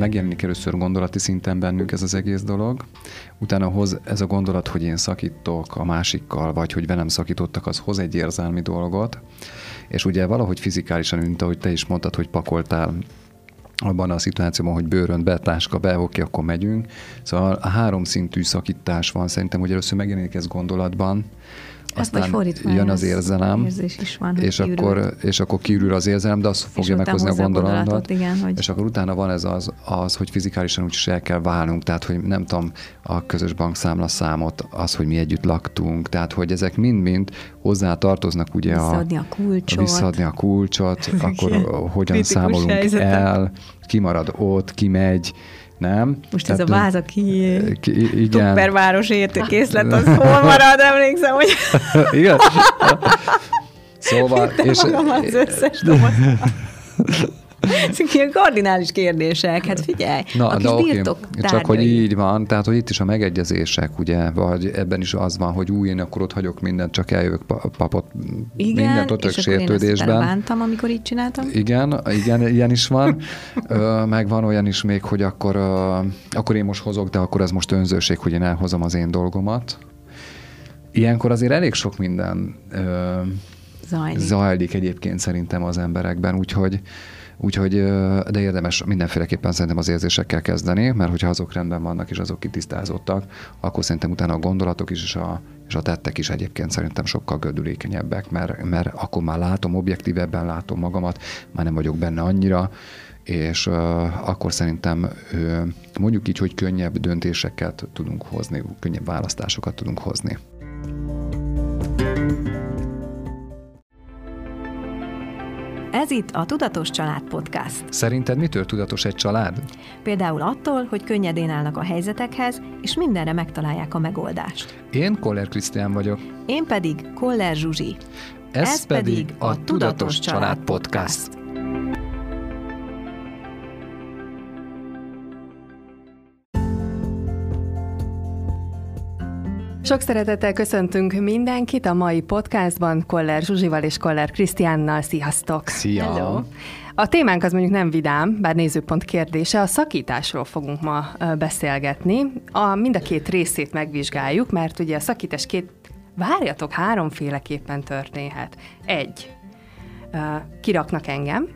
megjelenik először gondolati szinten bennünk ez az egész dolog, utána hoz ez a gondolat, hogy én szakítok a másikkal, vagy hogy velem szakítottak, az hoz egy érzelmi dolgot, és ugye valahogy fizikálisan, mint ahogy te is mondtad, hogy pakoltál abban a szituációban, hogy bőrön be, táska be, oké, akkor megyünk. Szóval a három szintű szakítás van, szerintem, hogy először megjelenik ez gondolatban, aztán jön az érzelem, is van, és, akkor, és akkor kiürül az érzelem, de azt fogja meghozni a gondolatot. Igen, hogy... És akkor utána van ez az, az, hogy fizikálisan úgyis el kell válnunk, tehát hogy nem tudom, a közös bankszámla számot, az, hogy mi együtt laktunk, tehát hogy ezek mind-mind hozzá tartoznak ugye visszaadni a, a kulcsot. Visszaadni a kulcsot, akkor hogyan számolunk helyzetet. el, kimarad ott, kimegy, nem? Most Tehát, ez a váza ki, ki igen. Tupperváros értékészlet, az hol marad, emlékszem, hogy... igen? Szóval... és... az összes Ezek ilyen kardinális kérdések, hát figyelj, Na, a kis de okay. Csak hogy így van, tehát hogy itt is a megegyezések, ugye, vagy ebben is az van, hogy új, én akkor ott hagyok mindent, csak eljövök papot, igen, mindent ott és sértődésben. Igen, bántam, amikor így csináltam. Igen, igen, ilyen is van. meg van olyan is még, hogy akkor, akkor én most hozok, de akkor ez most önzőség, hogy én elhozom az én dolgomat. Ilyenkor azért elég sok minden zajlik. zajlik egyébként szerintem az emberekben, úgyhogy Úgyhogy, de érdemes mindenféleképpen szerintem az érzésekkel kezdeni, mert hogyha azok rendben vannak és azok kitisztázottak, akkor szerintem utána a gondolatok is és a, és a tettek is egyébként szerintem sokkal gödülékenyebbek, mert, mert akkor már látom, objektívebben látom magamat, már nem vagyok benne annyira, és uh, akkor szerintem uh, mondjuk így, hogy könnyebb döntéseket tudunk hozni, könnyebb választásokat tudunk hozni. Ez itt a Tudatos Család Podcast. Szerinted mitől tudatos egy család? Például attól, hogy könnyedén állnak a helyzetekhez, és mindenre megtalálják a megoldást. Én Koller Krisztián vagyok. Én pedig Koller Zsuzsi. Ez, Ez pedig a Tudatos, Család Podcast. Podcast. Sok szeretettel köszöntünk mindenkit a mai podcastban Koller Zsuzsival és Koller Krisztiánnal. Sziasztok! Szia! Hello. A témánk az mondjuk nem vidám, bár nézőpont kérdése, a szakításról fogunk ma beszélgetni. A, mind a két részét megvizsgáljuk, mert ugye a szakítás két, várjatok, háromféleképpen történhet. Egy, kiraknak engem.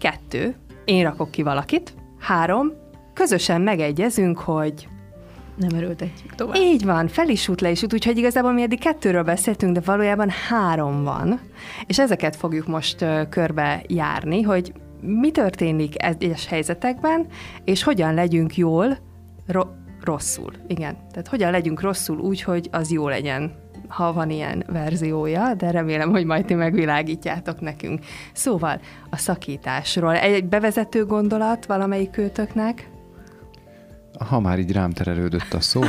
Kettő, én rakok ki valakit. Három, közösen megegyezünk, hogy nem erőltetjük tovább. Így van, fel is út, le is út, úgyhogy igazából mi eddig kettőről beszéltünk, de valójában három van, és ezeket fogjuk most uh, körbe járni, hogy mi történik egyes helyzetekben, és hogyan legyünk jól, ro- rosszul. Igen, tehát hogyan legyünk rosszul úgy, hogy az jó legyen ha van ilyen verziója, de remélem, hogy majd ti megvilágítjátok nekünk. Szóval a szakításról. Egy bevezető gondolat valamelyik kötöknek? Ha már így rám terelődött a szó,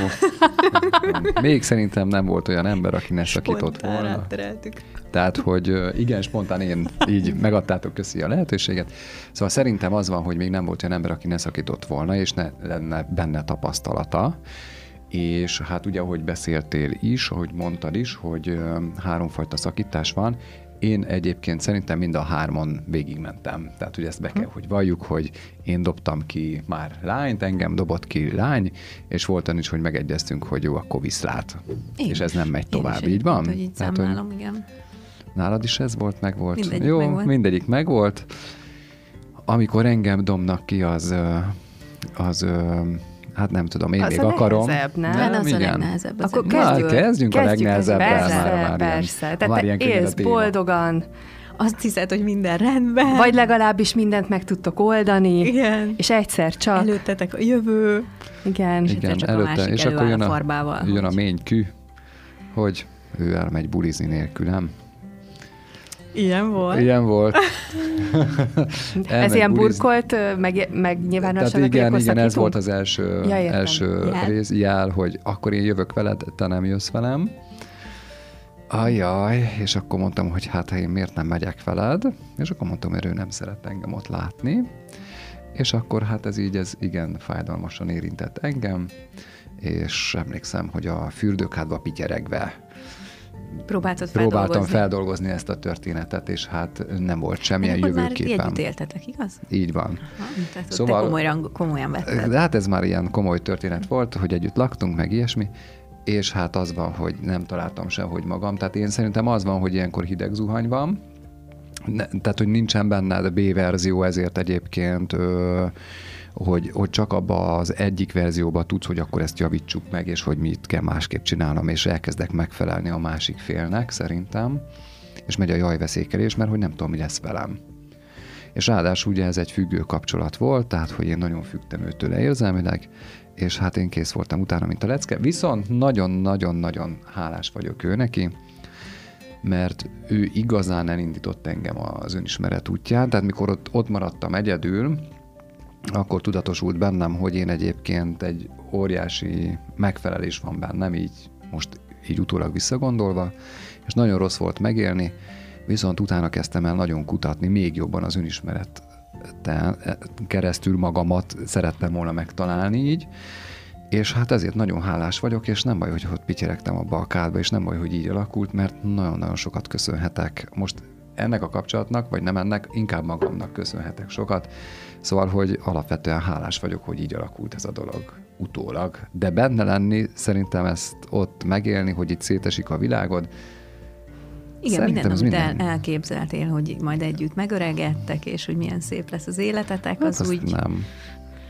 még szerintem nem volt olyan ember, aki ne szakított volna. Tehát, hogy igen, spontán én így megadtátok köszi a lehetőséget. Szóval szerintem az van, hogy még nem volt olyan ember, aki ne szakított volna, és ne lenne benne tapasztalata. És hát ugye, ahogy beszéltél is, ahogy mondtad is, hogy háromfajta szakítás van, én egyébként szerintem mind a hárman végigmentem. Tehát, hogy ezt be kell, hogy valljuk, hogy én dobtam ki már lányt, engem dobott ki lány, és volt is, hogy megegyeztünk, hogy jó, akkor viszlát. Én és ez nem megy tovább, így van? Hogy így Tehát, hogy igen. Nálad is ez volt, meg volt? Mindegyik jó, meg volt. mindegyik meg volt. Amikor engem domnak ki, az, az hát nem tudom, én az még a akarom. Nehezebb, nem? nem az igen. a legnehezebb. Akkor kezdjük, Na, kezdjünk, kezdjük a legnehezebben. Persze, már, már persze. Ilyen, Tehát már te élsz boldogan, azt hiszed, hogy minden rendben. Vagy legalábbis mindent meg tudtok oldani. Igen. És egyszer csak. Előttetek a jövő. Igen. És Igen, csak előtte, a és akkor jön a, farbával, jön a ménykű, hogy ő elmegy bulizni nélkül, nem? Ilyen volt. Ilyen volt. ez ilyen burkolt, meg, megnyilvánosan Tehát igen, igen, ez volt az első, ja, első jel. rész, jel, hogy akkor én jövök veled, te nem jössz velem. Ajaj, és akkor mondtam, hogy hát én miért nem megyek veled, és akkor mondtam, hogy ő nem szeret engem ott látni, és akkor hát ez így, ez igen fájdalmasan érintett engem, és emlékszem, hogy a fürdőkádba pityeregve Próbáltad próbáltam feldolgozni. feldolgozni ezt a történetet, és hát nem volt semmilyen Akkor jövőképem. már együtt éltetek, igaz? Így van. Aha, tehát szóval, te komolyan, komolyan vetted. De hát ez már ilyen komoly történet volt, hogy együtt laktunk, meg ilyesmi, és hát az van, hogy nem találtam sehogy magam. Tehát én szerintem az van, hogy ilyenkor hideg zuhany van, ne, tehát, hogy nincsen benne B verzió, ezért egyébként ö, hogy, hogy csak abba az egyik verzióba tudsz, hogy akkor ezt javítsuk meg, és hogy mit kell másképp csinálnom, és elkezdek megfelelni a másik félnek szerintem, és megy a jajveszékelés, mert hogy nem tudom, mi lesz velem. És ráadásul ugye ez egy függő kapcsolat volt, tehát hogy én nagyon fügtem őtől érzelmileg, és hát én kész voltam utána, mint a lecke. Viszont nagyon-nagyon-nagyon hálás vagyok ő neki, mert ő igazán elindított engem az önismeret útján, tehát mikor ott, ott maradtam egyedül, akkor tudatosult bennem, hogy én egyébként egy óriási megfelelés van bennem, így most így utólag visszagondolva, és nagyon rossz volt megélni, viszont utána kezdtem el nagyon kutatni, még jobban az önismeret keresztül magamat szerettem volna megtalálni így, és hát ezért nagyon hálás vagyok, és nem baj, hogy ott pityeregtem abba a kádba, és nem baj, hogy így alakult, mert nagyon-nagyon sokat köszönhetek. Most ennek a kapcsolatnak, vagy nem ennek, inkább magamnak köszönhetek sokat. Szóval, hogy alapvetően hálás vagyok, hogy így alakult ez a dolog utólag. De benne lenni, szerintem ezt ott megélni, hogy itt szétesik a világod, igen, Szerintem minden, amit minden... elképzeltél, hogy majd együtt megöregedtek, és hogy milyen szép lesz az életetek, az hát úgy... Nem.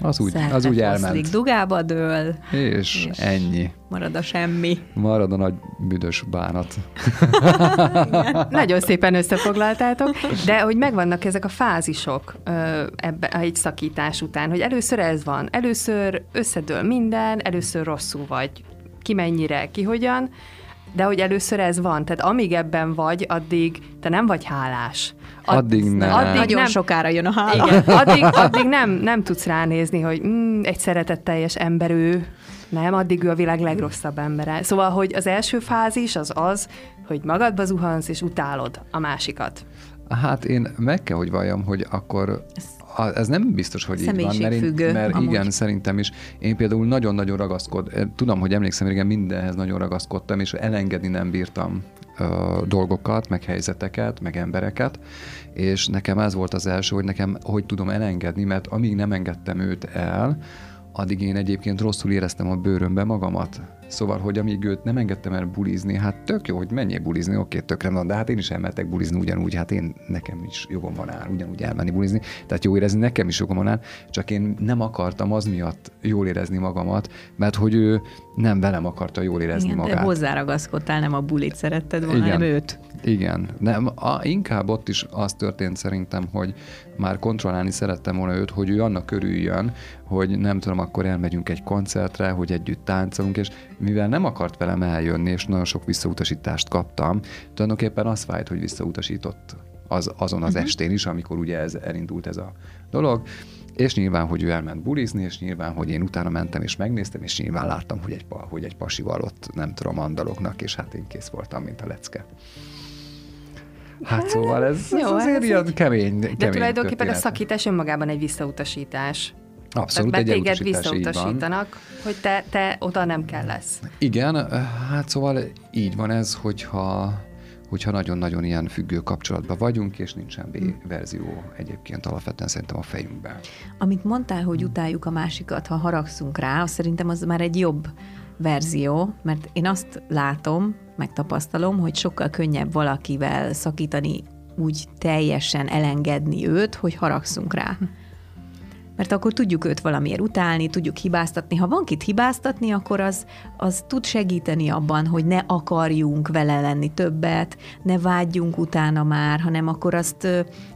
Az úgy, az úgy elment. dugába dől. És, és ennyi. Marad a semmi. Marad a nagy büdös bánat. Nagyon szépen összefoglaltátok, de hogy megvannak ezek a fázisok ebbe, egy szakítás után, hogy először ez van, először összedől minden, először rosszul vagy, ki mennyire, ki hogyan, de hogy először ez van, tehát amíg ebben vagy, addig te nem vagy hálás. Ad, addig nem. Addig Nagyon nem, sokára jön a hála. Igen, addig, addig nem, nem tudsz ránézni, hogy mm, egy szeretetteljes ember ő, nem, addig ő a világ legrosszabb embere. Szóval, hogy az első fázis az az, hogy magadba zuhansz, és utálod a másikat. Hát én meg kell, hogy valljam, hogy akkor ez nem biztos, hogy így van, mert, én, mert igen, szerintem is. Én például nagyon-nagyon ragaszkod, tudom, hogy emlékszem, igen, mindenhez nagyon ragaszkodtam, és elengedni nem bírtam dolgokat, meg helyzeteket, meg embereket, és nekem ez volt az első, hogy nekem hogy tudom elengedni, mert amíg nem engedtem őt el, addig én egyébként rosszul éreztem a bőrömbe magamat. Szóval, hogy amíg őt nem engedtem el bulizni, hát tök jó, hogy menjél bulizni, oké, tökre van, de hát én is elmehetek bulizni ugyanúgy, hát én nekem is jogom van áll, ugyanúgy elmenni bulizni, tehát jó érezni nekem is jogom van áll, csak én nem akartam az miatt jól érezni magamat, mert hogy ő nem velem akarta jól érezni Igen, magát. De hozzáragaszkodtál, nem a bulit szeretted volna, Igen. hanem őt. Igen, nem, a, inkább ott is az történt szerintem, hogy már kontrollálni szerettem volna őt, hogy ő annak körüljön, hogy nem tudom, akkor elmegyünk egy koncertre, hogy együtt táncolunk, és mivel nem akart velem eljönni, és nagyon sok visszautasítást kaptam, tulajdonképpen az fájt, hogy visszautasított az, azon az uh-huh. estén is, amikor ugye ez elindult ez a dolog, és nyilván, hogy ő elment bulizni, és nyilván, hogy én utána mentem és megnéztem, és nyilván láttam, hogy egy, hogy egy pasival ott nem tudom, andaloknak, és hát én kész voltam, mint a lecke. Hát szóval ez, Jó, ez azért ez ilyen kemény, kemény De tulajdonképpen történet. a szakítás önmagában egy visszautasítás. Abszolút Tehát egy téged visszautasítanak, hogy te, te oda nem kell lesz. Igen, hát szóval így van ez, hogyha hogyha nagyon-nagyon ilyen függő kapcsolatban vagyunk, és nincsen B hm. verzió egyébként alapvetően szerintem a fejünkben. Amit mondtál, hogy utáljuk a másikat, ha haragszunk rá, az szerintem az már egy jobb verzió, mert én azt látom, megtapasztalom, hogy sokkal könnyebb valakivel szakítani, úgy teljesen elengedni őt, hogy haragszunk rá. Mert akkor tudjuk őt valamiért utálni, tudjuk hibáztatni. Ha van kit hibáztatni, akkor az, az tud segíteni abban, hogy ne akarjunk vele lenni többet, ne vágyjunk utána már, hanem akkor azt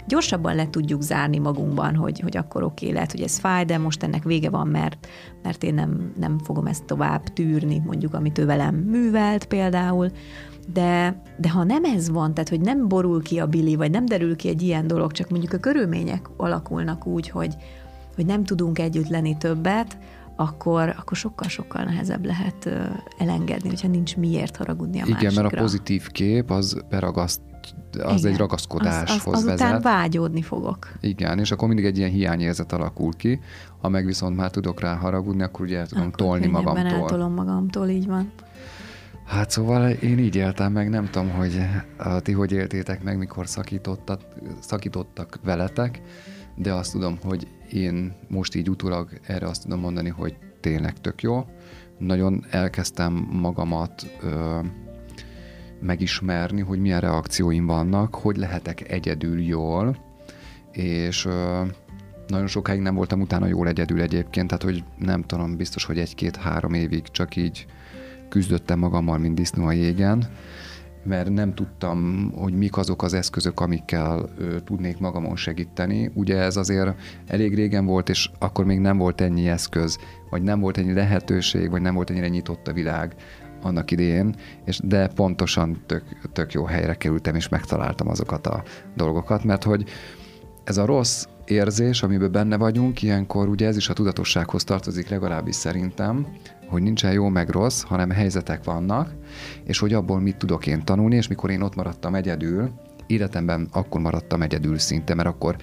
gyorsabban le tudjuk zárni magunkban, hogy, hogy akkor oké, okay, lehet, hogy ez fáj, de most ennek vége van, mert, mert én nem, nem fogom ezt tovább tűrni, mondjuk, amit ő velem művelt például, de, de ha nem ez van, tehát hogy nem borul ki a bili, vagy nem derül ki egy ilyen dolog, csak mondjuk a körülmények alakulnak úgy, hogy, hogy nem tudunk együtt lenni többet, akkor, akkor sokkal-sokkal nehezebb lehet elengedni, hogyha nincs miért haragudni a Igen, másikra. mert a pozitív kép az beragaszt az Igen, egy ragaszkodáshoz az, az, azután vezet. vágyódni fogok. Igen, és akkor mindig egy ilyen hiányérzet alakul ki. Ha meg viszont már tudok rá haragudni, akkor ugye el tudom akkor tolni magamtól. eltolom magamtól, így van. Hát szóval én így éltem meg, nem tudom, hogy ti hogy éltétek meg, mikor szakítottak, szakítottak veletek, de azt tudom, hogy én most így utólag erre azt tudom mondani, hogy tényleg tök jó. Nagyon elkezdtem magamat ö, megismerni, hogy milyen reakcióim vannak, hogy lehetek egyedül jól, és ö, nagyon sokáig nem voltam utána jól egyedül egyébként, tehát hogy nem tudom, biztos, hogy egy-két-három évig csak így küzdöttem magammal, mint disznó a jégen, mert nem tudtam, hogy mik azok az eszközök, amikkel ö, tudnék magamon segíteni. Ugye ez azért elég régen volt, és akkor még nem volt ennyi eszköz, vagy nem volt ennyi lehetőség, vagy nem volt ennyire nyitott a világ annak idején, és de pontosan tök, tök jó helyre kerültem, és megtaláltam azokat a dolgokat, mert hogy ez a rossz érzés, amiben benne vagyunk, ilyenkor ugye ez is a tudatossághoz tartozik legalábbis szerintem, hogy nincsen jó meg rossz, hanem helyzetek vannak, és hogy abból mit tudok én tanulni, és mikor én ott maradtam egyedül, életemben akkor maradtam egyedül szinte, mert akkor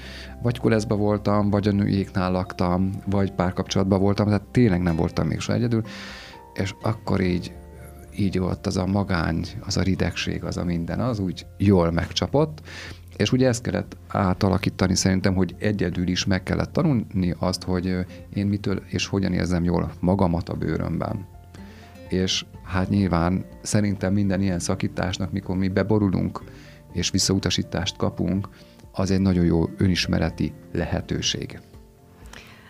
vagy koleszba voltam, vagy a nőjéknál laktam, vagy párkapcsolatban voltam, tehát tényleg nem voltam még soha egyedül, és akkor így így volt az a magány, az a ridegség, az a minden, az úgy jól megcsapott, és ugye ezt kellett átalakítani szerintem, hogy egyedül is meg kellett tanulni azt, hogy én mitől és hogyan érzem jól magamat a bőrömben. És hát nyilván szerintem minden ilyen szakításnak, mikor mi beborulunk és visszautasítást kapunk, az egy nagyon jó önismereti lehetőség.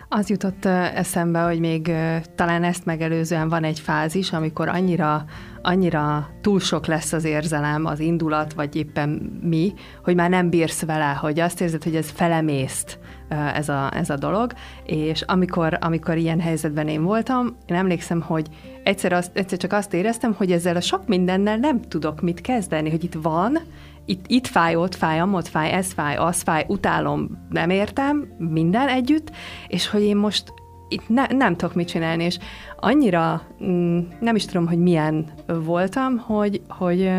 Az jutott eszembe, hogy még talán ezt megelőzően van egy fázis, amikor annyira, annyira túl sok lesz az érzelem, az indulat, vagy éppen mi, hogy már nem bírsz vele, hogy azt érzed, hogy ez felemészt ez a, ez a dolog, és amikor, amikor ilyen helyzetben én voltam, én emlékszem, hogy egyszer, azt, egyszer csak azt éreztem, hogy ezzel a sok mindennel nem tudok mit kezdeni, hogy itt van, itt, itt fáj, ott fáj, amott fáj, ez fáj, az fáj, utálom, nem értem, minden együtt, és hogy én most itt ne, nem tudok mit csinálni, és annyira mm, nem is tudom, hogy milyen voltam, hogy, hogy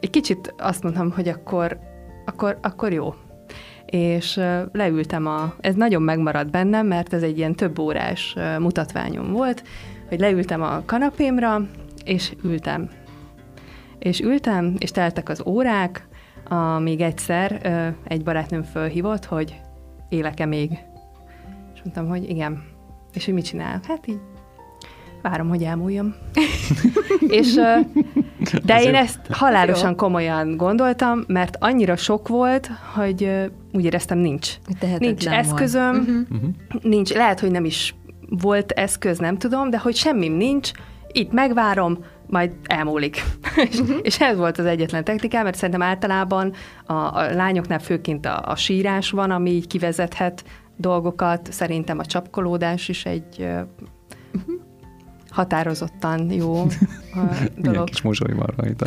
egy kicsit azt mondtam, hogy akkor, akkor, akkor jó. És leültem a, ez nagyon megmaradt bennem, mert ez egy ilyen több órás mutatványom volt, hogy leültem a kanapémra, és ültem és ültem, és teltek az órák, amíg egyszer egy barátnőm fölhívott, hogy élek-e még. És mondtam, hogy igen. És hogy mit csinál? Hát így várom, hogy elmúljam. és, de Ez én jó. ezt halálosan jó. komolyan gondoltam, mert annyira sok volt, hogy úgy éreztem, nincs. Nincs eszközöm, uh-huh. nincs, lehet, hogy nem is volt eszköz, nem tudom, de hogy semmim nincs, itt megvárom, majd elmúlik. és, uh-huh. és ez volt az egyetlen technikám, mert szerintem általában a, a lányoknál főként a, a sírás van, ami így kivezethet dolgokat. Szerintem a csapkolódás is egy uh-huh határozottan jó dolog. Milyen kis mosoly van rajta.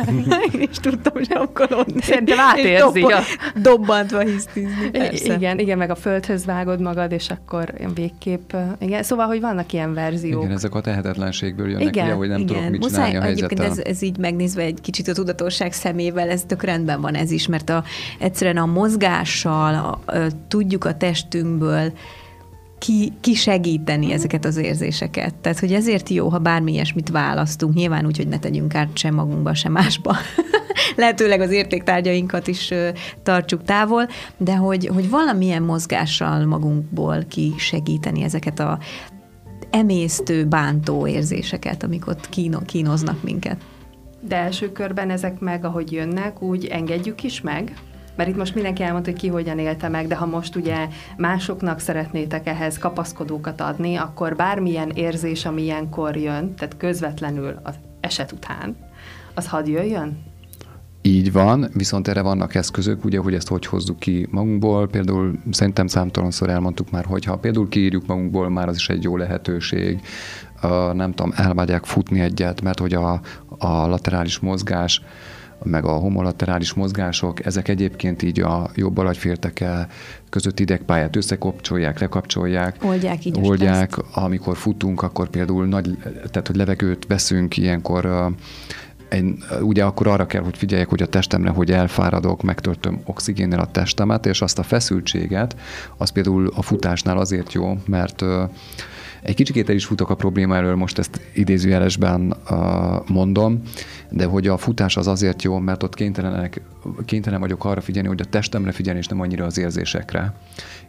Én is tudtam zsapkolódni. Szerintem átérzi. Dobba, dobbantva hisztizni, persze. Igen, igen, meg a földhöz vágod magad, és akkor végképp, igen, szóval, hogy vannak ilyen verziók. Igen, ezek a tehetetlenségből jönnek igen, ugye, hogy nem igen. tudok mit Muszáj, csinálni a helyzettel. Ez, ez így megnézve egy kicsit a tudatosság szemével, ez tök rendben van ez is, mert a, egyszerűen a mozgással a, a, tudjuk a testünkből ki, kisegíteni ezeket az érzéseket. Tehát, hogy ezért jó, ha bármi ilyesmit választunk, nyilván úgy, hogy ne tegyünk át sem magunkba, sem másba. Lehetőleg az értéktárgyainkat is tartsuk távol, de hogy, hogy valamilyen mozgással magunkból kisegíteni ezeket a emésztő, bántó érzéseket, amik ott kíno, kínoznak minket. De első körben ezek meg, ahogy jönnek, úgy engedjük is meg, mert itt most mindenki elmondta, hogy ki hogyan élte meg, de ha most ugye másoknak szeretnétek ehhez kapaszkodókat adni, akkor bármilyen érzés, ami ilyenkor jön, tehát közvetlenül az eset után, az hadd jöjjön? Így van, viszont erre vannak eszközök, ugye, hogy ezt hogy hozzuk ki magunkból. Például szerintem számtalanszor elmondtuk már, hogy ha például kiírjuk magunkból, már az is egy jó lehetőség. Uh, nem tudom, elvágyják futni egyet, mert hogy a, a laterális mozgás meg a homolaterális mozgások, ezek egyébként így a jobb agyfélteke között idegpályát összekapcsolják, lekapcsolják. Oldják így Oldják, amikor futunk, akkor például nagy, tehát hogy levegőt veszünk, ilyenkor én, ugye akkor arra kell, hogy figyeljek, hogy a testemre, hogy elfáradok, megtöltöm oxigénnel a testemet, és azt a feszültséget, az például a futásnál azért jó, mert Egy kicsikét el is futok a probléma elől, most ezt idézőjelesben mondom, de hogy a futás az azért jó, mert ott kénytelenek, kénytelen vagyok arra figyelni, hogy a testemre figyelni, és nem annyira az érzésekre.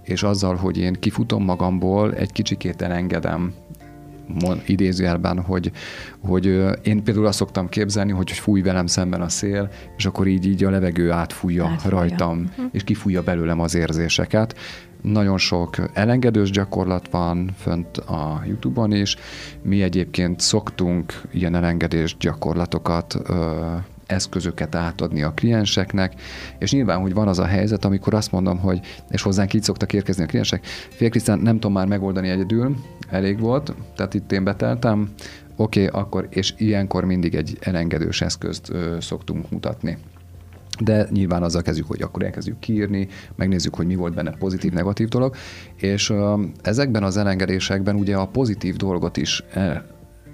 És azzal, hogy én kifutom magamból, egy kicsikét elengedem idézőjelben, hogy, hogy én például azt szoktam képzelni, hogy fúj velem szemben a szél, és akkor így, így a levegő átfújja, átfújja. rajtam, uh-huh. és kifújja belőlem az érzéseket. Nagyon sok elengedős gyakorlat van fönt a YouTube-on is. Mi egyébként szoktunk ilyen elengedés gyakorlatokat eszközöket átadni a klienseknek, és nyilván, hogy van az a helyzet, amikor azt mondom, hogy, és hozzánk így szoktak érkezni a kliensek, fél Krisztán, nem tudom már megoldani egyedül, elég volt, tehát itt én beteltem, oké, okay, akkor, és ilyenkor mindig egy elengedős eszközt ö, szoktunk mutatni de nyilván azzal kezdjük, hogy akkor elkezdjük kiírni, megnézzük, hogy mi volt benne pozitív, negatív dolog, és ezekben az elengedésekben ugye a pozitív dolgot is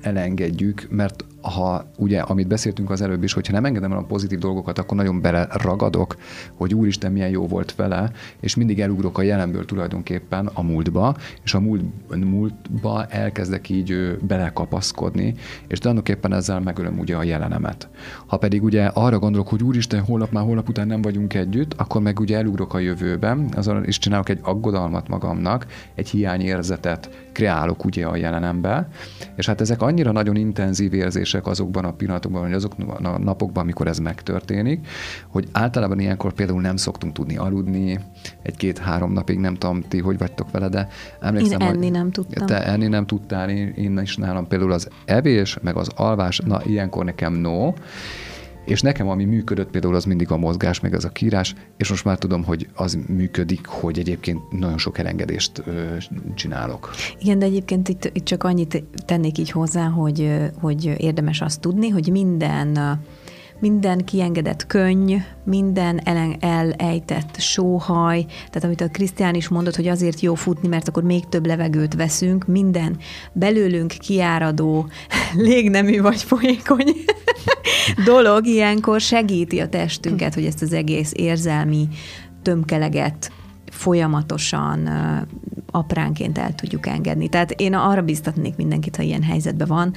elengedjük, mert ha ugye, amit beszéltünk az előbb is, hogyha nem engedem el a pozitív dolgokat, akkor nagyon beleragadok, hogy úristen, milyen jó volt vele, és mindig elugrok a jelenből tulajdonképpen a múltba, és a múlt, múltba elkezdek így belekapaszkodni, és tulajdonképpen ezzel megölöm ugye a jelenemet. Ha pedig ugye arra gondolok, hogy úristen, holnap már holnap után nem vagyunk együtt, akkor meg ugye elugrok a jövőbe, azon is csinálok egy aggodalmat magamnak, egy hiányérzetet kreálok ugye a jelenembe, és hát ezek annyira nagyon intenzív érzések azokban a pillanatokban, vagy azokban a napokban, amikor ez megtörténik, hogy általában ilyenkor például nem szoktunk tudni aludni, egy-két-három napig nem tudom, ti hogy vagytok vele, de emlékszem, én enni nem tudtam. Te enni nem tudtál, én, én is nálam például az evés, meg az alvás, na ilyenkor nekem no, és nekem, ami működött például, az mindig a mozgás, meg az a kírás, és most már tudom, hogy az működik, hogy egyébként nagyon sok elengedést ö, csinálok. Igen, de egyébként itt, itt csak annyit tennék így hozzá, hogy, hogy érdemes azt tudni, hogy minden minden kiengedett könny, minden elen, elejtett sóhaj, tehát amit a Krisztián is mondott, hogy azért jó futni, mert akkor még több levegőt veszünk, minden belőlünk kiáradó, légnemű vagy folyékony dolog ilyenkor segíti a testünket, hogy ezt az egész érzelmi tömkeleget folyamatosan apránként el tudjuk engedni. Tehát én arra biztatnék mindenkit, ha ilyen helyzetben van,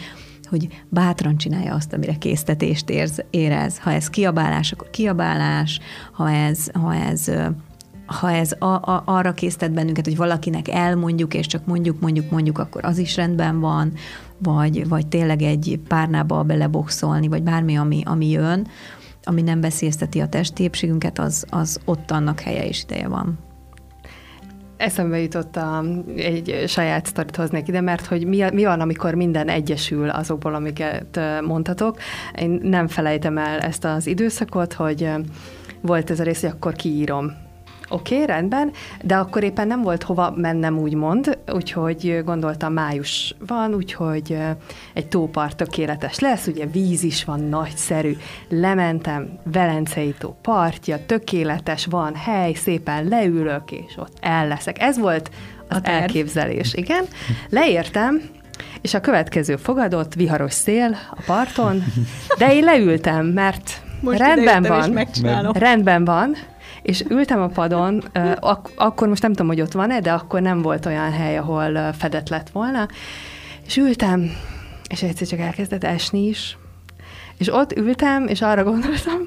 hogy bátran csinálja azt, amire késztetést érz, érez. Ha ez kiabálás, akkor kiabálás, ha ez, ha ez ha ez a, a, arra késztet bennünket, hogy valakinek elmondjuk, és csak mondjuk, mondjuk, mondjuk, akkor az is rendben van, vagy, vagy tényleg egy párnába beleboxolni, vagy bármi, ami, ami jön, ami nem veszélyezteti a testépségünket, az, az ott annak helye és ideje van. Eszembe jutott a, egy saját sztorit hoznék ide, mert hogy mi, mi van, amikor minden egyesül azokból, amiket mondhatok. Én nem felejtem el ezt az időszakot, hogy volt ez a rész, hogy akkor kiírom Oké, okay, rendben, de akkor éppen nem volt hova mennem, úgymond, úgyhogy gondoltam, május van, úgyhogy egy tópart tökéletes lesz, ugye víz is van, nagyszerű. Lementem, Velencei tó partja, tökéletes, van hely, szépen leülök, és ott el leszek. Ez volt az a elképzelés, igen. Leértem, és a következő fogadott, viharos szél a parton, de én leültem, mert Most rendben van, rendben van, és ültem a padon, ak- akkor most nem tudom, hogy ott van-e, de akkor nem volt olyan hely, ahol fedett lett volna, és ültem, és egyszer csak elkezdett esni is, és ott ültem, és arra gondoltam,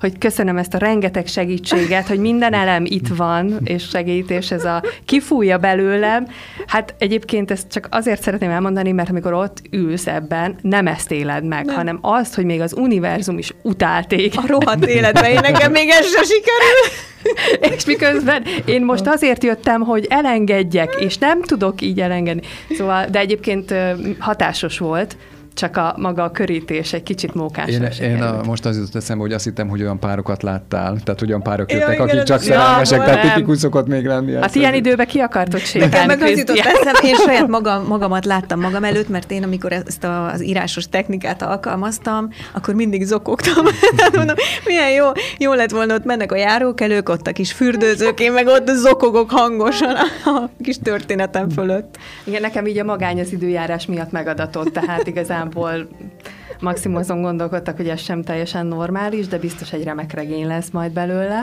hogy köszönöm ezt a rengeteg segítséget, hogy minden elem itt van, és segít, és ez a kifújja belőlem. Hát egyébként ezt csak azért szeretném elmondani, mert amikor ott ülsz ebben, nem ezt éled meg, nem. hanem azt, hogy még az univerzum is utálték. A rohadt életben én nekem még ez se sikerül. és miközben én most azért jöttem, hogy elengedjek, és nem tudok így elengedni. Szóval, de egyébként hatásos volt, csak a maga a körítés egy kicsit mókás. Én, én a, most az jutott eszembe, hogy azt hittem, hogy olyan párokat láttál, tehát olyan párok jöttek, ja, akik csak szerelmesek, ja, tehát tipikus szokott még lenni. Hát ilyen időben ki akartott sétálni. meg az jutott eszembe, én saját magam, magamat láttam magam előtt, mert én amikor ezt a, az írásos technikát alkalmaztam, akkor mindig zokogtam. mondom, milyen jó, jó lett volna, ott mennek a járókelők, ott a kis fürdőzők, én meg ott zokogok hangosan a kis történetem fölött. Igen, nekem így a magány az időjárás miatt megadatott, tehát igazán nagyjából maximum azon gondolkodtak, hogy ez sem teljesen normális, de biztos egy remek regény lesz majd belőle.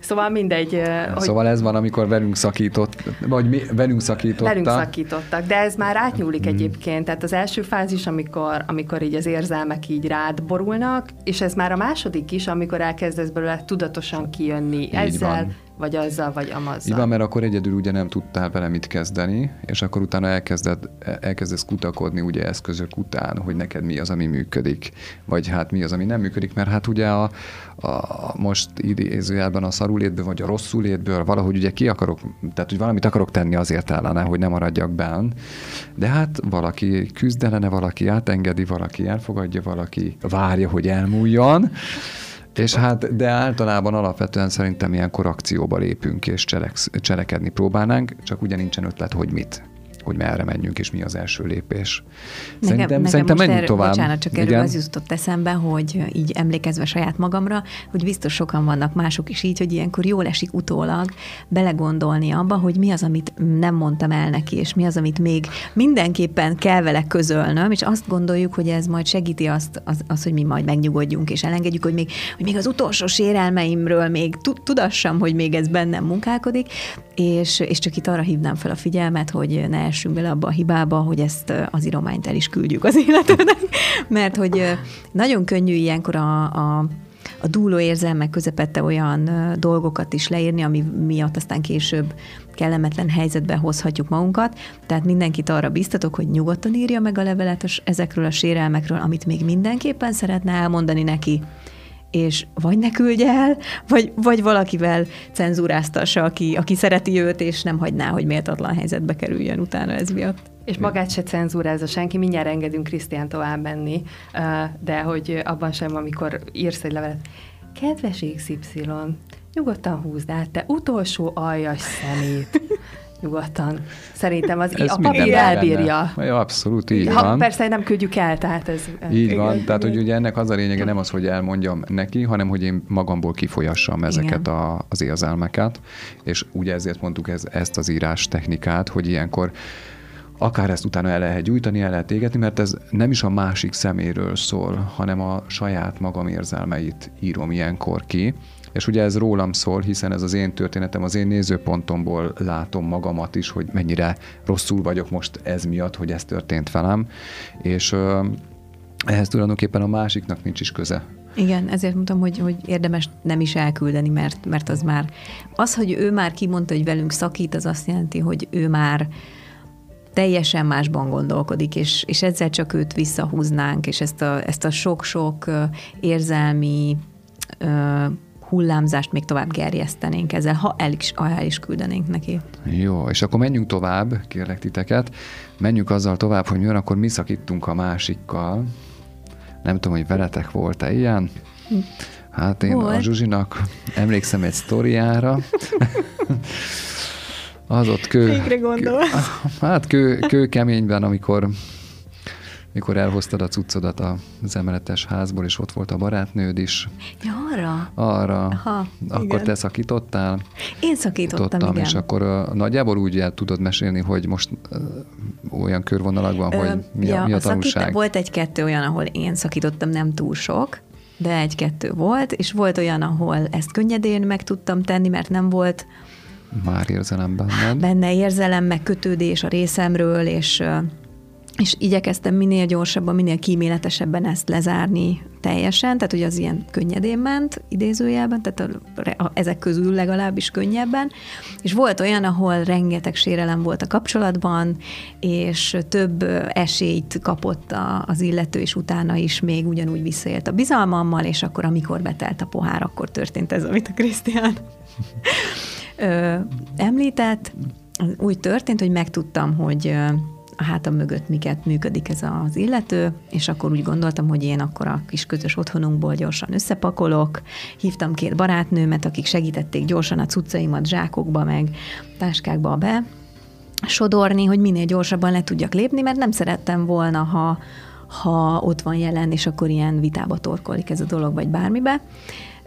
Szóval mindegy. Hogy... Szóval ez van, amikor velünk szakított, vagy mi, velünk szakítottak. Velünk szakítottak, de ez már átnyúlik hmm. egyébként. Tehát az első fázis, amikor, amikor így az érzelmek így rád borulnak, és ez már a második is, amikor elkezdesz belőle tudatosan kijönni így ezzel, van vagy azzal, vagy amazzal. Van, mert akkor egyedül ugye nem tudtál vele mit kezdeni, és akkor utána elkezded, elkezdesz kutakodni ugye eszközök után, hogy neked mi az, ami működik, vagy hát mi az, ami nem működik, mert hát ugye a, a most idézőjelben a szarulétből, vagy a rosszulétből valahogy ugye ki akarok, tehát hogy valamit akarok tenni azért ellene, hogy nem maradjak benn, de hát valaki küzdelene, valaki átengedi, valaki elfogadja, valaki várja, hogy elmúljon, és hát, de általában alapvetően szerintem ilyenkor akcióba lépünk és cselekedni próbálnánk, csak ugye nincsen ötlet, hogy mit hogy merre menjünk, és mi az első lépés. Szerintem, nekem, szerintem menjünk erről, tovább. Bocsánat, csak erről Igen? az jutott eszembe, hogy így emlékezve saját magamra, hogy biztos sokan vannak mások is így, hogy ilyenkor jól esik utólag belegondolni abba, hogy mi az, amit nem mondtam el neki, és mi az, amit még mindenképpen kell vele közölnöm, és azt gondoljuk, hogy ez majd segíti azt, az, az hogy mi majd megnyugodjunk, és elengedjük, hogy még, hogy még az utolsó sérelmeimről még tudassam, hogy még ez bennem munkálkodik, és, és csak itt arra hívnám fel a figyelmet, hogy ne essünk bele abba a hibába, hogy ezt az írományt el is küldjük az életünknek, mert hogy nagyon könnyű ilyenkor a, a a dúló érzelmek közepette olyan dolgokat is leírni, ami miatt aztán később kellemetlen helyzetbe hozhatjuk magunkat. Tehát mindenkit arra biztatok, hogy nyugodtan írja meg a levelet ezekről a sérelmekről, amit még mindenképpen szeretne elmondani neki és vagy ne küldje el, vagy, vagy valakivel cenzúráztassa, aki, aki szereti őt, és nem hagyná, hogy méltatlan helyzetbe kerüljön utána ez miatt. És magát se cenzúrázza senki, mindjárt engedünk Krisztián tovább menni, de hogy abban sem, amikor írsz egy levelet, kedves XY, nyugodtan húzd át, te utolsó aljas szemét nyugodtan. Szerintem az ez a papír elbírja. Ja, abszolút, így ha, van. Persze nem küldjük el, tehát ez... Így igen, van, tehát hogy ugye ennek az a lényege nem az, hogy elmondjam neki, hanem hogy én magamból kifolyassam ezeket a, az érzelmeket, és ugye ezért mondtuk ez, ezt az írás technikát, hogy ilyenkor akár ezt utána el lehet gyújtani, el lehet égetni, mert ez nem is a másik szeméről szól, hanem a saját magam érzelmeit írom ilyenkor ki, és ugye ez rólam szól, hiszen ez az én történetem, az én nézőpontomból látom magamat is, hogy mennyire rosszul vagyok most ez miatt, hogy ez történt velem, és ehhez tulajdonképpen a másiknak nincs is köze. Igen, ezért mondtam, hogy, hogy érdemes nem is elküldeni, mert, mert az már, az, hogy ő már kimondta, hogy velünk szakít, az azt jelenti, hogy ő már teljesen másban gondolkodik, és, és ezzel csak őt visszahúznánk, és ezt a, ezt a sok-sok érzelmi hullámzást még tovább gerjesztenénk ezzel, ha el is, ha el is küldenénk neki. Jó, és akkor menjünk tovább, kérlek titeket. Menjünk azzal tovább, hogy mi van, akkor mi szakítunk a másikkal. Nem tudom, hogy veletek volt-e ilyen. Hát én Volt. a Zsuzsinak emlékszem egy sztoriára. Az ott kő... kő hát kő, kő keményben, amikor mikor elhoztad a cuccodat az emeletes házból, és ott volt a barátnőd is. Ja, arra? Arra. Aha, akkor igen. te szakítottál? Én szakítottam, Tottam, igen. És akkor uh, nagyjából úgy el tudod mesélni, hogy most uh, olyan körvonalakban, Ö, hogy mi, ja, a, mi a, a tanulság? Szakít, volt egy-kettő olyan, ahol én szakítottam, nem túl sok, de egy-kettő volt, és volt olyan, ahol ezt könnyedén meg tudtam tenni, mert nem volt már érzelem benned. Benne érzelem, meg kötődés a részemről, és és igyekeztem minél gyorsabban, minél kíméletesebben ezt lezárni teljesen, tehát hogy az ilyen könnyedén ment, idézőjelben, tehát a, a, ezek közül legalábbis könnyebben, és volt olyan, ahol rengeteg sérelem volt a kapcsolatban, és több esélyt kapott a, az illető, és utána is még ugyanúgy visszaélt a bizalmammal, és akkor, amikor betelt a pohár, akkor történt ez, amit a Krisztián említett. Úgy történt, hogy megtudtam, hogy a hátam mögött miket működik ez az illető, és akkor úgy gondoltam, hogy én akkor a kis közös otthonunkból gyorsan összepakolok, hívtam két barátnőmet, akik segítették gyorsan a cuccaimat zsákokba, meg táskákba be, sodorni, hogy minél gyorsabban le tudjak lépni, mert nem szerettem volna, ha, ha ott van jelen, és akkor ilyen vitába torkolik ez a dolog, vagy bármibe.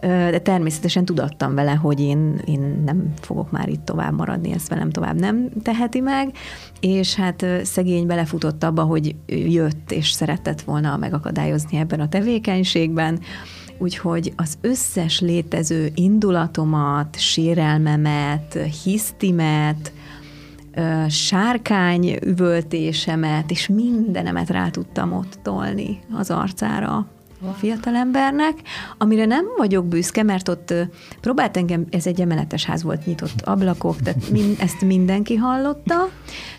De természetesen tudattam vele, hogy én, én nem fogok már itt tovább maradni, ezt velem tovább nem teheti meg, és hát szegény belefutott abba, hogy jött és szeretett volna megakadályozni ebben a tevékenységben, Úgyhogy az összes létező indulatomat, sérelmemet, hisztimet, sárkány üvöltésemet, és mindenemet rá tudtam ott tolni az arcára fiatalembernek, amire nem vagyok büszke, mert ott próbált engem, ez egy emeletes ház volt, nyitott ablakok, tehát mind, ezt mindenki hallotta,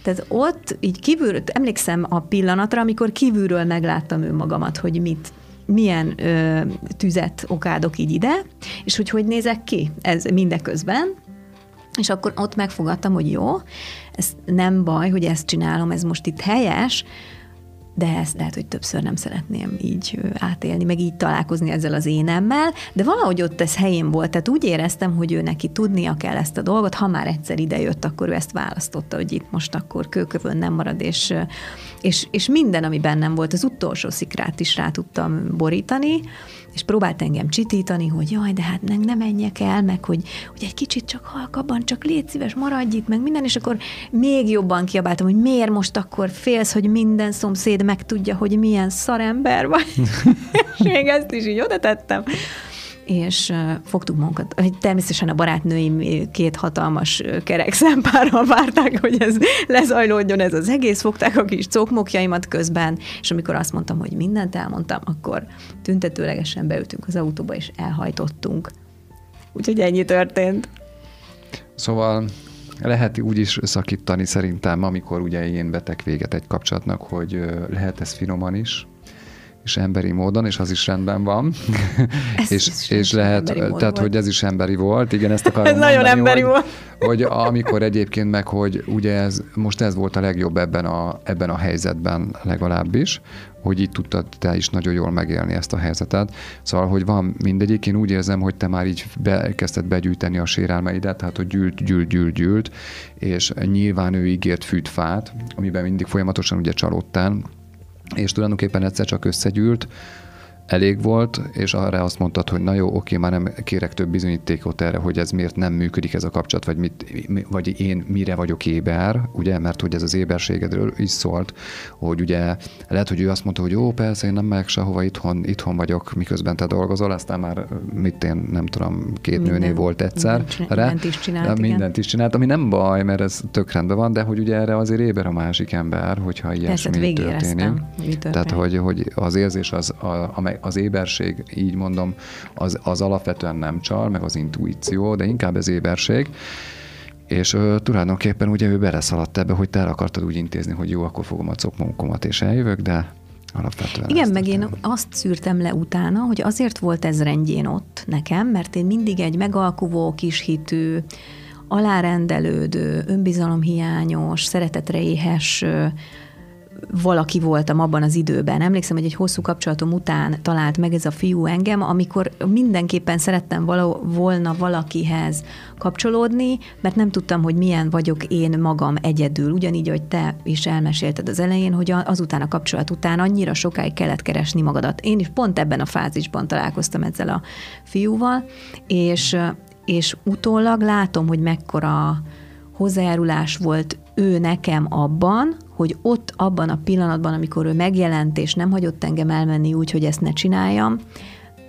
tehát ott így kívülről, emlékszem a pillanatra, amikor kívülről megláttam önmagamat, hogy mit milyen ö, tüzet okádok így ide, és hogy hogy nézek ki ez mindeközben, és akkor ott megfogadtam, hogy jó, ez nem baj, hogy ezt csinálom, ez most itt helyes, de ezt lehet, hogy többször nem szeretném így átélni, meg így találkozni ezzel az énemmel, de valahogy ott ez helyén volt, tehát úgy éreztem, hogy ő neki tudnia kell ezt a dolgot, ha már egyszer idejött, akkor ő ezt választotta, hogy itt most akkor kőkövön nem marad, és, és, és minden, ami bennem volt, az utolsó szikrát is rá tudtam borítani, és próbált engem csitítani, hogy jaj, de hát nem, nem menjek el, meg hogy, hogy egy kicsit csak halkabban, csak légy szíves, maradj itt, meg minden, és akkor még jobban kiabáltam, hogy miért most akkor félsz, hogy minden szomszéd megtudja, hogy milyen szarember vagy. és még ezt is így oda tettem és fogtuk magunkat. Természetesen a barátnőim két hatalmas kerek szempárral várták, hogy ez lezajlódjon ez az egész, fogták a kis cokmokjaimat közben, és amikor azt mondtam, hogy mindent elmondtam, akkor tüntetőlegesen beültünk az autóba, és elhajtottunk. Úgyhogy ennyi történt. Szóval lehet úgy is szakítani szerintem, amikor ugye én vetek véget egy kapcsolatnak, hogy lehet ez finoman is, és emberi módon, és az is rendben van. és, és lehet, tehát, volt. hogy ez is emberi volt, igen, ezt akarom Ez mondani, nagyon emberi hogy, volt. hogy amikor egyébként meg, hogy ugye ez, most ez volt a legjobb ebben a, ebben a helyzetben legalábbis, hogy itt tudtad te is nagyon jól megélni ezt a helyzetet. Szóval, hogy van mindegyik, én úgy érzem, hogy te már így be, kezdted begyűjteni a sérelmeidet, tehát hogy gyűlt, gyűlt, gyűlt, gyűlt, és nyilván ő ígért fűtfát, amiben mindig folyamatosan ugye csalódtál, és tulajdonképpen egyszer csak összegyűlt, elég volt, és arra azt mondtad, hogy na jó, oké, már nem kérek több bizonyítékot erre, hogy ez miért nem működik ez a kapcsolat, vagy, mit, vagy én mire vagyok éber, ugye, mert hogy ez az éberségedről is szólt, hogy ugye lehet, hogy ő azt mondta, hogy jó, persze, én nem megyek sehova, itthon, itthon vagyok, miközben te dolgozol, aztán már mit én nem tudom, két Minden, nőnél volt egyszer. Mindent is csinált, Mindent is csinált, ami nem baj, mert ez tök rendben van, de hogy ugye erre azért éber a másik ember, hogyha ilyesmi történik. Tehát, hogy, hogy az érzés az, a, amely az éberség, így mondom, az, az alapvetően nem csal, meg az intuíció, de inkább ez éberség. És ö, tulajdonképpen ugye ő beleszaladt ebbe, hogy te el akartad úgy intézni, hogy jó, akkor fogom a cokmunkomat és eljövök, de alapvetően. Igen, meg én azt szűrtem le utána, hogy azért volt ez rendjén ott nekem, mert én mindig egy megalkuvó, kishitű, alárendelődő, önbizalomhiányos, szeretetre éhes valaki voltam abban az időben. Emlékszem, hogy egy hosszú kapcsolatom után talált meg ez a fiú engem, amikor mindenképpen szerettem vala, volna valakihez kapcsolódni, mert nem tudtam, hogy milyen vagyok én magam egyedül. Ugyanígy, hogy te is elmesélted az elején, hogy azután a kapcsolat után annyira sokáig kellett keresni magadat. Én is pont ebben a fázisban találkoztam ezzel a fiúval, és, és utólag látom, hogy mekkora hozzájárulás volt ő nekem abban, hogy ott abban a pillanatban, amikor ő megjelent, és nem hagyott engem elmenni úgy, hogy ezt ne csináljam,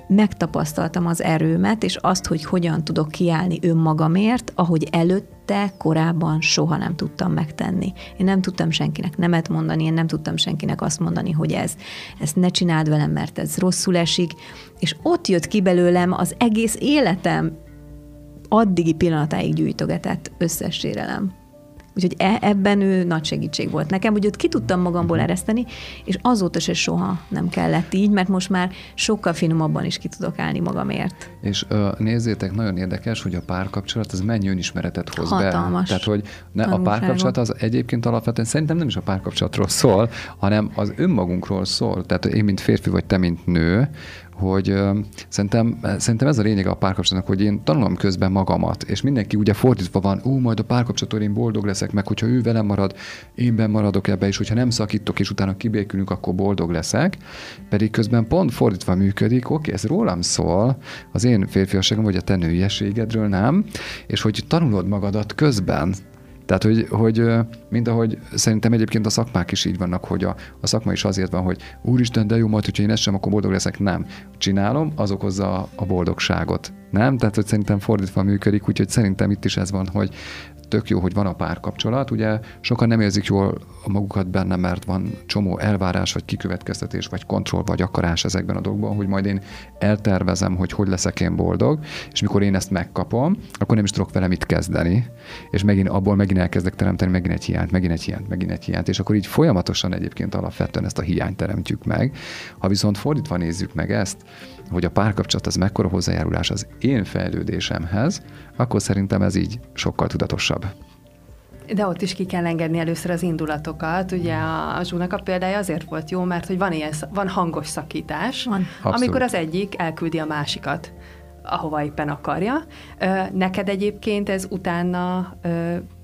megtapasztaltam az erőmet, és azt, hogy hogyan tudok kiállni önmagamért, ahogy előtte, korábban soha nem tudtam megtenni. Én nem tudtam senkinek nemet mondani, én nem tudtam senkinek azt mondani, hogy ez, ezt ne csináld velem, mert ez rosszul esik, és ott jött ki belőlem az egész életem addigi pillanatáig gyűjtögetett összes sérelem. Úgyhogy e, ebben ő nagy segítség volt nekem, hogy ott ki tudtam magamból ereszteni, és azóta se soha nem kellett így, mert most már sokkal finomabban is ki tudok állni magamért. És nézzétek, nagyon érdekes, hogy a párkapcsolat az mennyi önismeretet hoz Hatalmas be. Tehát, hogy ne, a párkapcsolat az egyébként alapvetően szerintem nem is a párkapcsolatról szól, hanem az önmagunkról szól. Tehát én, mint férfi, vagy te, mint nő, hogy szerintem, szerintem ez a lényeg a párkapcsolatnak, hogy én tanulom közben magamat, és mindenki ugye fordítva van, ú, majd a párkapcsolaton én boldog leszek, meg hogyha ő velem marad, én ben maradok ebbe, és hogyha nem szakítok, és utána kibékülünk, akkor boldog leszek. Pedig közben pont fordítva működik, oké, ez rólam szól, az én férfiasságom, vagy a te nőiességedről nem, és hogy tanulod magadat közben, tehát, hogy, hogy mint ahogy szerintem egyébként a szakmák is így vannak, hogy a, a szakma is azért van, hogy úristen, de jó, majd, hogyha én ezt sem, akkor boldog leszek. Nem. Csinálom, az okozza a boldogságot. Nem? Tehát, hogy szerintem fordítva működik, úgyhogy szerintem itt is ez van, hogy tök jó, hogy van a párkapcsolat. Ugye sokan nem érzik jól magukat benne, mert van csomó elvárás, vagy kikövetkeztetés, vagy kontroll, vagy akarás ezekben a dolgokban, hogy majd én eltervezem, hogy hogy leszek én boldog, és mikor én ezt megkapom, akkor nem is tudok vele mit kezdeni, és megint abból megint elkezdek teremteni megint egy hiányt, megint egy hiányt, megint egy hiányt, és akkor így folyamatosan egyébként alapvetően ezt a hiányt teremtjük meg. Ha viszont fordítva nézzük meg ezt, hogy a párkapcsolat az mekkora hozzájárulás az én fejlődésemhez, akkor szerintem ez így sokkal tudatosabb. De ott is ki kell engedni először az indulatokat. Ugye a, a Zsúnak a példája azért volt jó, mert hogy van ilyen, van hangos szakítás, van. amikor az egyik elküldi a másikat ahova éppen akarja. Neked egyébként ez utána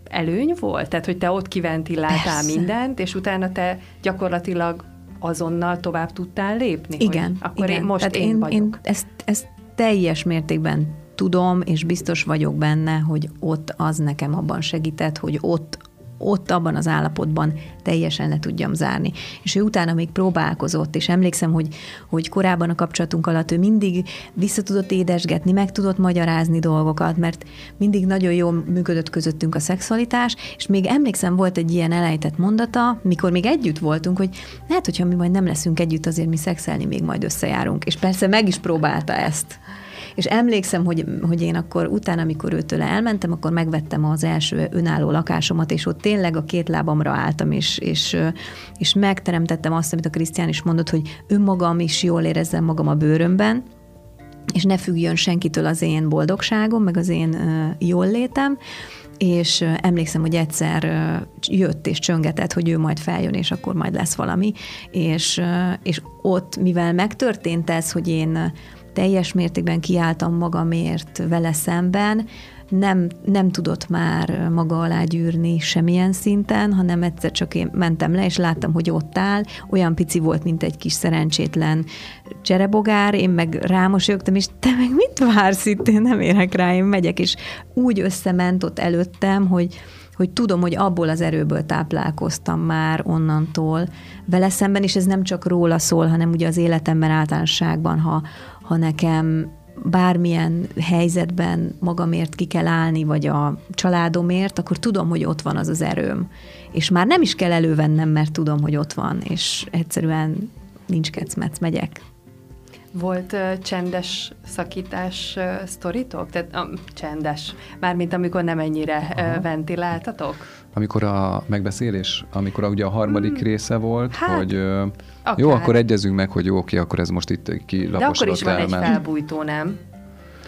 előny volt? Tehát, hogy te ott kiventilláltál Persze. mindent, és utána te gyakorlatilag azonnal tovább tudtál lépni? Igen. akkor igen. én most Tehát én, én vagyok. Én ezt, ezt teljes mértékben tudom, és biztos vagyok benne, hogy ott az nekem abban segített, hogy ott ott abban az állapotban teljesen le tudjam zárni. És ő utána még próbálkozott, és emlékszem, hogy, hogy korábban a kapcsolatunk alatt ő mindig vissza tudott édesgetni, meg tudott magyarázni dolgokat, mert mindig nagyon jól működött közöttünk a szexualitás, és még emlékszem, volt egy ilyen elejtett mondata, mikor még együtt voltunk, hogy lehet, hogyha mi majd nem leszünk együtt, azért mi szexelni még majd összejárunk. És persze meg is próbálta ezt. És emlékszem, hogy, hogy én akkor utána, amikor őtől elmentem, akkor megvettem az első önálló lakásomat, és ott tényleg a két lábamra álltam, és, és, és megteremtettem azt, amit a Krisztián is mondott, hogy önmagam is jól érezzem magam a bőrömben, és ne függjön senkitől az én boldogságom, meg az én jól létem, és emlékszem, hogy egyszer jött és csöngetett, hogy ő majd feljön, és akkor majd lesz valami, és, és ott, mivel megtörtént ez, hogy én teljes mértékben kiálltam magamért vele szemben, nem, nem tudott már maga alá gyűrni semmilyen szinten, hanem egyszer csak én mentem le, és láttam, hogy ott áll, olyan pici volt, mint egy kis szerencsétlen cserebogár, én meg rámosolyogtam, és te meg mit vársz itt, én nem érek rá, én megyek, és úgy összement ott előttem, hogy, hogy tudom, hogy abból az erőből táplálkoztam már onnantól vele szemben, és ez nem csak róla szól, hanem ugye az életemben általánosságban, ha, ha nekem bármilyen helyzetben magamért ki kell állni, vagy a családomért, akkor tudom, hogy ott van az az erőm. És már nem is kell elővennem, mert tudom, hogy ott van, és egyszerűen nincs kecmec, megyek. Volt uh, csendes szakítás uh, sztoritok? Tehát uh, csendes, mármint amikor nem ennyire uh, ventiláltatok? Amikor a megbeszélés, amikor a, ugye a harmadik hmm. része volt, hát, hogy uh, jó, akkor egyezünk meg, hogy jó, oké, akkor ez most itt kilaposodott De akkor is van elment. egy felbújtó, nem?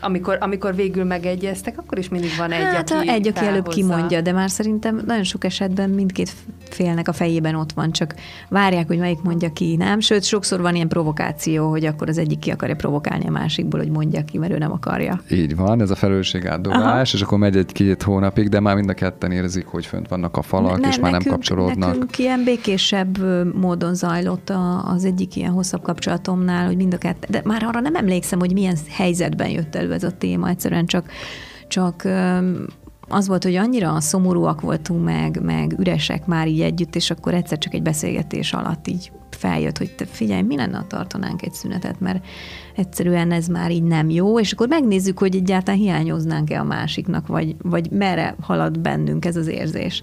Amikor, amikor végül megegyeztek, akkor is mindig van egy, hát, aki egy, aki előbb kimondja, de már szerintem nagyon sok esetben mindkét félnek a fejében ott van, csak várják, hogy melyik mondja ki, nem? Sőt, sokszor van ilyen provokáció, hogy akkor az egyik ki akarja provokálni a másikból, hogy mondja ki, mert ő nem akarja. Így van, ez a felelősség átdobás, és akkor megy egy-két hónapig, de már mind a ketten érzik, hogy fönt vannak a falak, ne, és már nekünk, nem kapcsolódnak. Nekünk ilyen békésebb módon zajlott az egyik ilyen hosszabb kapcsolatomnál, hogy mind a ketten, de már arra nem emlékszem, hogy milyen helyzetben jött elő ez a téma, egyszerűen csak, csak az volt, hogy annyira szomorúak voltunk meg, meg üresek már így együtt, és akkor egyszer csak egy beszélgetés alatt így feljött, hogy te figyelj, mi lenne, ha tartanánk egy szünetet, mert egyszerűen ez már így nem jó, és akkor megnézzük, hogy egyáltalán hiányoznánk-e a másiknak, vagy, vagy merre halad bennünk ez az érzés.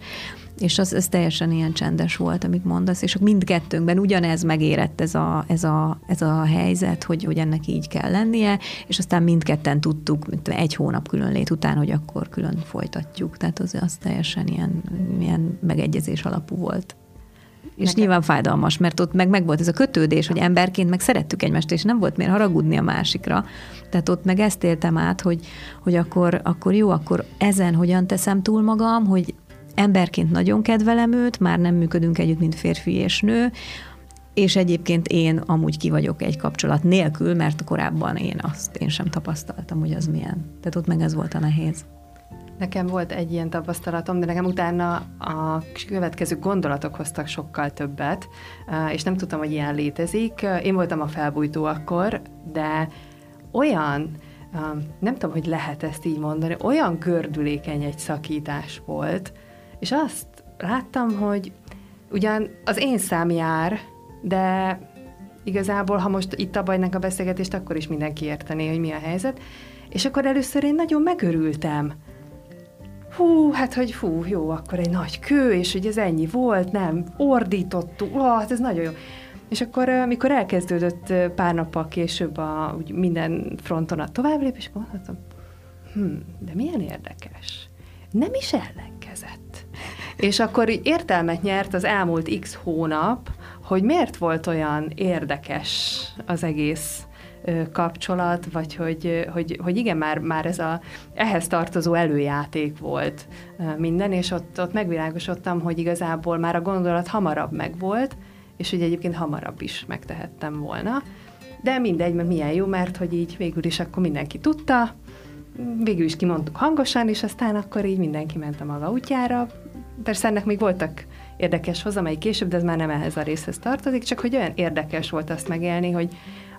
És az, ez teljesen ilyen csendes volt, amit mondasz, és mindkettőnkben ugyanez megérett ez a, ez a, ez a helyzet, hogy, hogy ennek így kell lennie, és aztán mindketten tudtuk mint egy hónap különlét után, hogy akkor külön folytatjuk. Tehát az, az teljesen ilyen, ilyen megegyezés alapú volt. És Nekem. nyilván fájdalmas, mert ott meg, meg volt ez a kötődés, hogy emberként meg szerettük egymást, és nem volt miért haragudni a másikra. Tehát ott meg ezt éltem át, hogy, hogy akkor, akkor jó, akkor ezen hogyan teszem túl magam, hogy emberként nagyon kedvelem őt, már nem működünk együtt, mint férfi és nő, és egyébként én amúgy ki vagyok egy kapcsolat nélkül, mert korábban én azt én sem tapasztaltam, hogy az milyen. Tehát ott meg ez volt a nehéz. Nekem volt egy ilyen tapasztalatom, de nekem utána a következő gondolatok hoztak sokkal többet, és nem tudtam, hogy ilyen létezik. Én voltam a felbújtó akkor, de olyan, nem tudom, hogy lehet ezt így mondani, olyan gördülékeny egy szakítás volt, és azt láttam, hogy ugyan az én szám jár, de igazából, ha most itt abajnak a beszélgetést, akkor is mindenki értené, hogy mi a helyzet. És akkor először én nagyon megörültem. Hú, hát hogy hú, jó, akkor egy nagy kő, és hogy ez ennyi volt, nem, ordítottuk, ó, hát ez nagyon jó. És akkor, amikor elkezdődött pár nappal később a, úgy minden fronton a továbblépés, akkor mondhatom, hm, de milyen érdekes. Nem is ellenkezett. És akkor értelmet nyert az elmúlt x hónap, hogy miért volt olyan érdekes az egész kapcsolat, vagy hogy, hogy, hogy igen, már, már ez a ehhez tartozó előjáték volt minden, és ott, ott megvilágosodtam, hogy igazából már a gondolat hamarabb megvolt, és hogy egyébként hamarabb is megtehettem volna. De mindegy, mert milyen jó, mert hogy így végül is akkor mindenki tudta, végül is kimondtuk hangosan, és aztán akkor így mindenki ment a maga útjára. Persze ennek még voltak érdekes hozzá, amely később, de ez már nem ehhez a részhez tartozik, csak hogy olyan érdekes volt azt megélni, hogy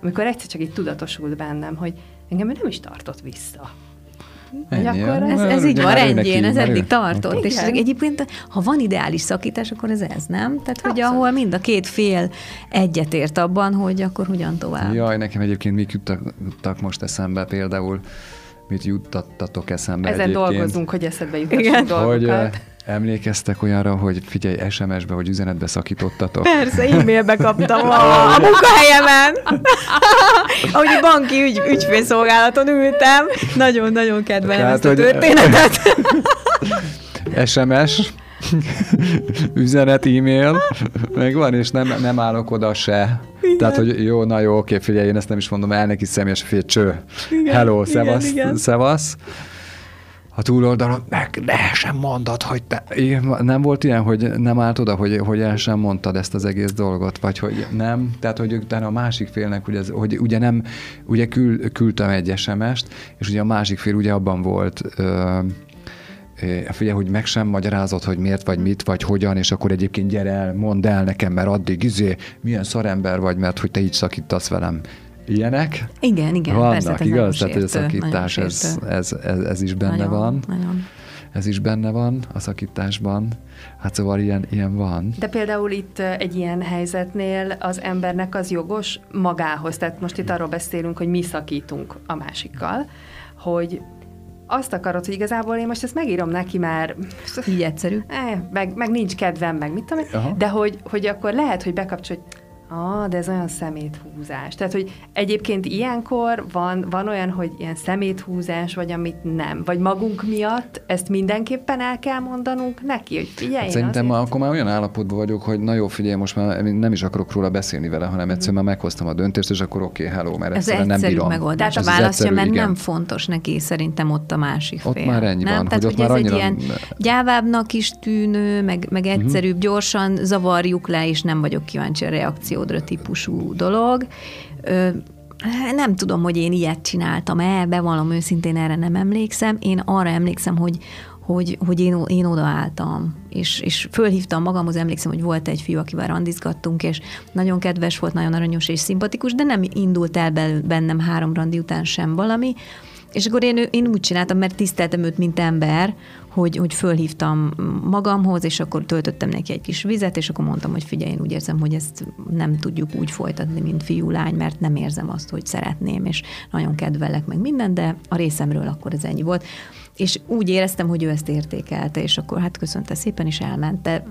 amikor egyszer csak így tudatosult bennem, hogy engem nem is tartott vissza. Ennyi, akkor ez, ez így van rendjén, ez eddig tartott. Igen. És egyébként, ha van ideális szakítás, akkor ez ez, nem? Tehát, Abszolút. hogy ahol mind a két fél egyetért abban, hogy akkor hogyan tovább. Jaj, nekem egyébként mik jutottak most eszembe például, mit juttattatok eszembe Ezen egyébként. dolgozunk, hogy eszedbe jutassunk dolgokat. Hogy, Emlékeztek olyanra, hogy figyelj, SMS-be vagy üzenetbe szakítottatok? Persze, e-mailbe kaptam a, a munkahelyemen. Ahogy a banki ügy, ügyfélszolgálaton ültem. Nagyon-nagyon kedvelem Tehát, ezt a történetet. SMS, üzenet, e-mail, meg van, és nem, nem állok oda se. Igen. Tehát, hogy jó, na jó, oké, figyelj, én ezt nem is mondom el neki személyes, figyelj, cső. Igen, Hello, szevasz, igen, igen. szevasz a túloldalon, meg ne sem mondod, hogy te... Nem volt ilyen, hogy nem állt oda, hogy, hogy el sem mondtad ezt az egész dolgot, vagy hogy nem, tehát hogy utána a másik félnek, hogy, ez, hogy ugye nem, ugye kül, küldtem egy SMS-t, és ugye a másik fél ugye abban volt, ö, figyelj, hogy meg sem magyarázott, hogy miért, vagy mit, vagy hogyan, és akkor egyébként gyere el, mondd el nekem, mert addig izé, milyen szarember vagy, mert hogy te így szakítasz velem ilyenek. Igen, igen. Vannak, persze, igaz? Tehát a szakítás, ez, ez, ez, ez is benne nagyon, van. Nagyon. Ez is benne van a szakításban. Hát szóval ilyen, ilyen van. De például itt egy ilyen helyzetnél az embernek az jogos magához, tehát most itt arról beszélünk, hogy mi szakítunk a másikkal, hogy azt akarod, hogy igazából én most ezt megírom neki, már... Így egyszerű. Eh, meg, meg nincs kedvem, meg mit tudom de hogy, hogy akkor lehet, hogy bekapcsolj, Ah, de ez olyan szeméthúzás. Tehát, hogy egyébként ilyenkor van, van olyan, hogy ilyen szeméthúzás, vagy amit nem. Vagy magunk miatt ezt mindenképpen el kell mondanunk neki, hogy figyelj. Hát szerintem azért... akkor már olyan állapotban vagyok, hogy na jó, figyelj, most már nem is akarok róla beszélni vele, hanem egyszerűen már meghoztam a döntést, és akkor oké, okay, hello, mert ez egyszerűen nem bírom. megoldás. Tehát a választja, mert igen. nem fontos neki szerintem ott a másik ott fél. Ott már ennyi nem? van, Tehát, hogy, hogy ott már ez annyira... egy ilyen gyávábbnak is tűnő, meg, meg mhm. egyszerűbb, uh-huh. gyorsan zavarjuk le, és nem vagyok kíváncsi a reakció metódra típusú dolog. Nem tudom, hogy én ilyet csináltam-e, bevallom őszintén, erre nem emlékszem. Én arra emlékszem, hogy, hogy, hogy én, én odaálltam, és, és fölhívtam magamhoz, emlékszem, hogy volt egy fiú, akivel randizgattunk, és nagyon kedves volt, nagyon aranyos és szimpatikus, de nem indult el bennem három randi után sem valami, és akkor én, én úgy csináltam, mert tiszteltem őt, mint ember, hogy, hogy fölhívtam magamhoz, és akkor töltöttem neki egy kis vizet, és akkor mondtam, hogy figyelj, én úgy érzem, hogy ezt nem tudjuk úgy folytatni, mint fiú-lány, mert nem érzem azt, hogy szeretném, és nagyon kedvelek meg minden, de a részemről akkor ez ennyi volt. És úgy éreztem, hogy ő ezt értékelte, és akkor hát köszönte szépen, és elment. De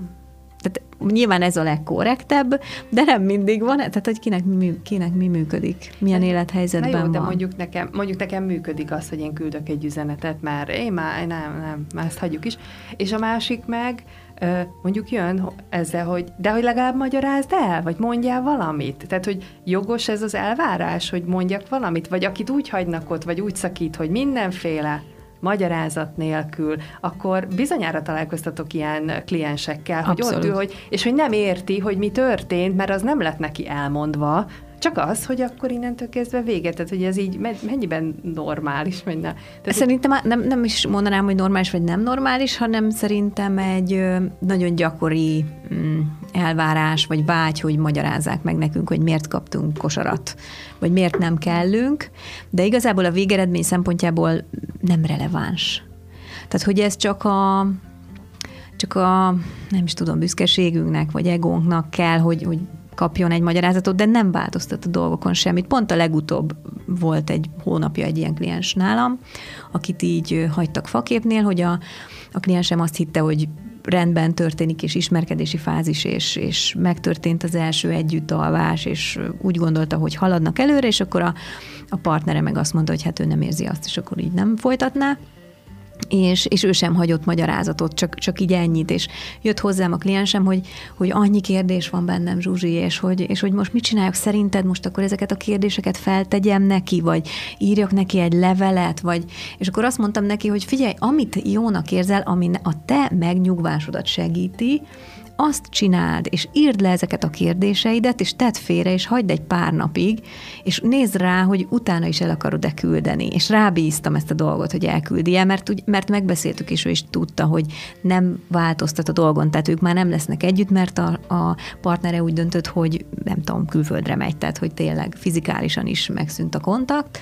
tehát nyilván ez a legkorrektebb, de nem mindig van, tehát hogy kinek mi, kinek mi működik, milyen hát, élethelyzetben Na jó, de van. mondjuk nekem, mondjuk nekem működik az, hogy én küldök egy üzenetet, mert én már nem, nem, már ezt hagyjuk is. És a másik meg, mondjuk jön ezzel, hogy de hogy legalább magyarázd el, vagy mondjál valamit. Tehát, hogy jogos ez az elvárás, hogy mondjak valamit, vagy akit úgy hagynak ott, vagy úgy szakít, hogy mindenféle magyarázat nélkül, akkor bizonyára találkoztatok ilyen kliensekkel, hogy ott ül, hogy, és hogy nem érti, hogy mi történt, mert az nem lett neki elmondva, csak az, hogy akkor innentől kezdve véget, tehát hogy ez így mennyiben normális, vagy ne. Tehát szerintem nem, nem is mondanám, hogy normális vagy nem normális, hanem szerintem egy nagyon gyakori mm, elvárás, vagy vágy, hogy magyarázzák meg nekünk, hogy miért kaptunk kosarat, vagy miért nem kellünk, de igazából a végeredmény szempontjából nem releváns. Tehát, hogy ez csak a csak a, nem is tudom, büszkeségünknek, vagy egónknak kell, hogy, hogy kapjon egy magyarázatot, de nem változtat a dolgokon semmit. Pont a legutóbb volt egy hónapja egy ilyen kliens nálam, akit így hagytak faképnél, hogy a, a kliensem azt hitte, hogy rendben történik, és ismerkedési fázis, és, és megtörtént az első együttalvás, és úgy gondolta, hogy haladnak előre, és akkor a, a partnere meg azt mondta, hogy hát ő nem érzi azt, és akkor így nem folytatná és, és ő sem hagyott magyarázatot, csak, csak így ennyit, és jött hozzám a kliensem, hogy, hogy annyi kérdés van bennem, Zsuzsi, és hogy, és hogy most mit csináljak, szerinted most akkor ezeket a kérdéseket feltegyem neki, vagy írjak neki egy levelet, vagy, és akkor azt mondtam neki, hogy figyelj, amit jónak érzel, ami a te megnyugvásodat segíti, azt csináld, és írd le ezeket a kérdéseidet, és tedd félre, és hagyd egy pár napig, és nézd rá, hogy utána is el akarod-e küldeni. És rábíztam ezt a dolgot, hogy elküldi mert, mert megbeszéltük, és ő is tudta, hogy nem változtat a dolgon, tehát ők már nem lesznek együtt, mert a, a partnere úgy döntött, hogy nem tudom, külföldre megy, tehát hogy tényleg fizikálisan is megszűnt a kontakt,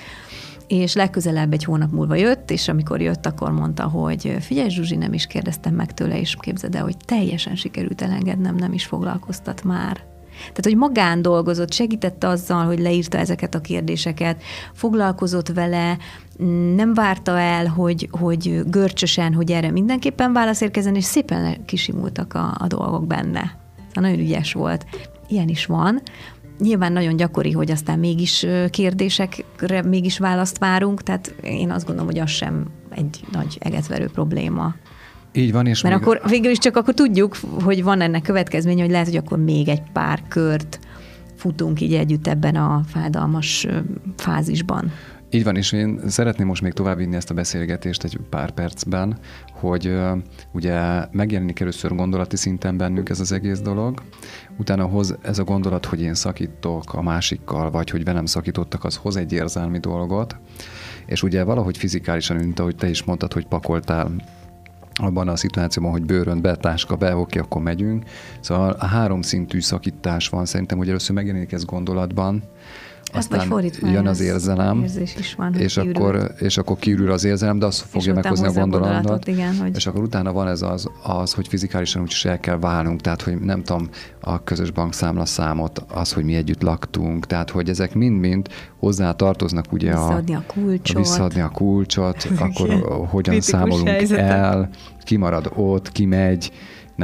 és legközelebb egy hónap múlva jött, és amikor jött, akkor mondta, hogy figyelj Zsuzsi, nem is kérdeztem meg tőle, és képzeld el, hogy teljesen sikerült elengednem, nem is foglalkoztat már. Tehát, hogy magán dolgozott, segítette azzal, hogy leírta ezeket a kérdéseket, foglalkozott vele, nem várta el, hogy, hogy görcsösen, hogy erre mindenképpen válasz érkezzen, és szépen kisimultak a, a dolgok benne. Nagyon ügyes volt. Ilyen is van. Nyilván nagyon gyakori, hogy aztán mégis kérdésekre mégis választ várunk, tehát én azt gondolom, hogy az sem egy nagy egetverő probléma. Így van, és Mert még... akkor végül is csak akkor tudjuk, hogy van ennek következménye, hogy lehet, hogy akkor még egy pár kört futunk így együtt ebben a fájdalmas fázisban. Így van, és én szeretném most még továbbvinni ezt a beszélgetést egy pár percben, hogy ugye megjelenik először gondolati szinten bennünk ez az egész dolog, utána hoz ez a gondolat, hogy én szakítok a másikkal, vagy hogy velem szakítottak, az hoz egy érzelmi dolgot, és ugye valahogy fizikálisan, mint ahogy te is mondtad, hogy pakoltál abban a szituációban, hogy bőrönt be, táska be, oké, akkor megyünk. Szóval a három szintű szakítás van, szerintem, hogy először megjelenik ez gondolatban, aztán jön az érzelem, is van, és, akkor, és akkor kiürül az érzelem, de azt fogja meghozni a gondolatot. Igen, hogy... És akkor utána van ez az, az, hogy fizikálisan úgyis el kell válnunk, tehát hogy nem tudom, a közös bankszámla számot, az, hogy mi együtt laktunk, tehát hogy ezek mind-mind hozzá tartoznak ugye visszaadni a, a kulcsot, visszaadni a kulcsot, akkor hogyan számolunk helyzetek. el, ki marad ott, ki megy,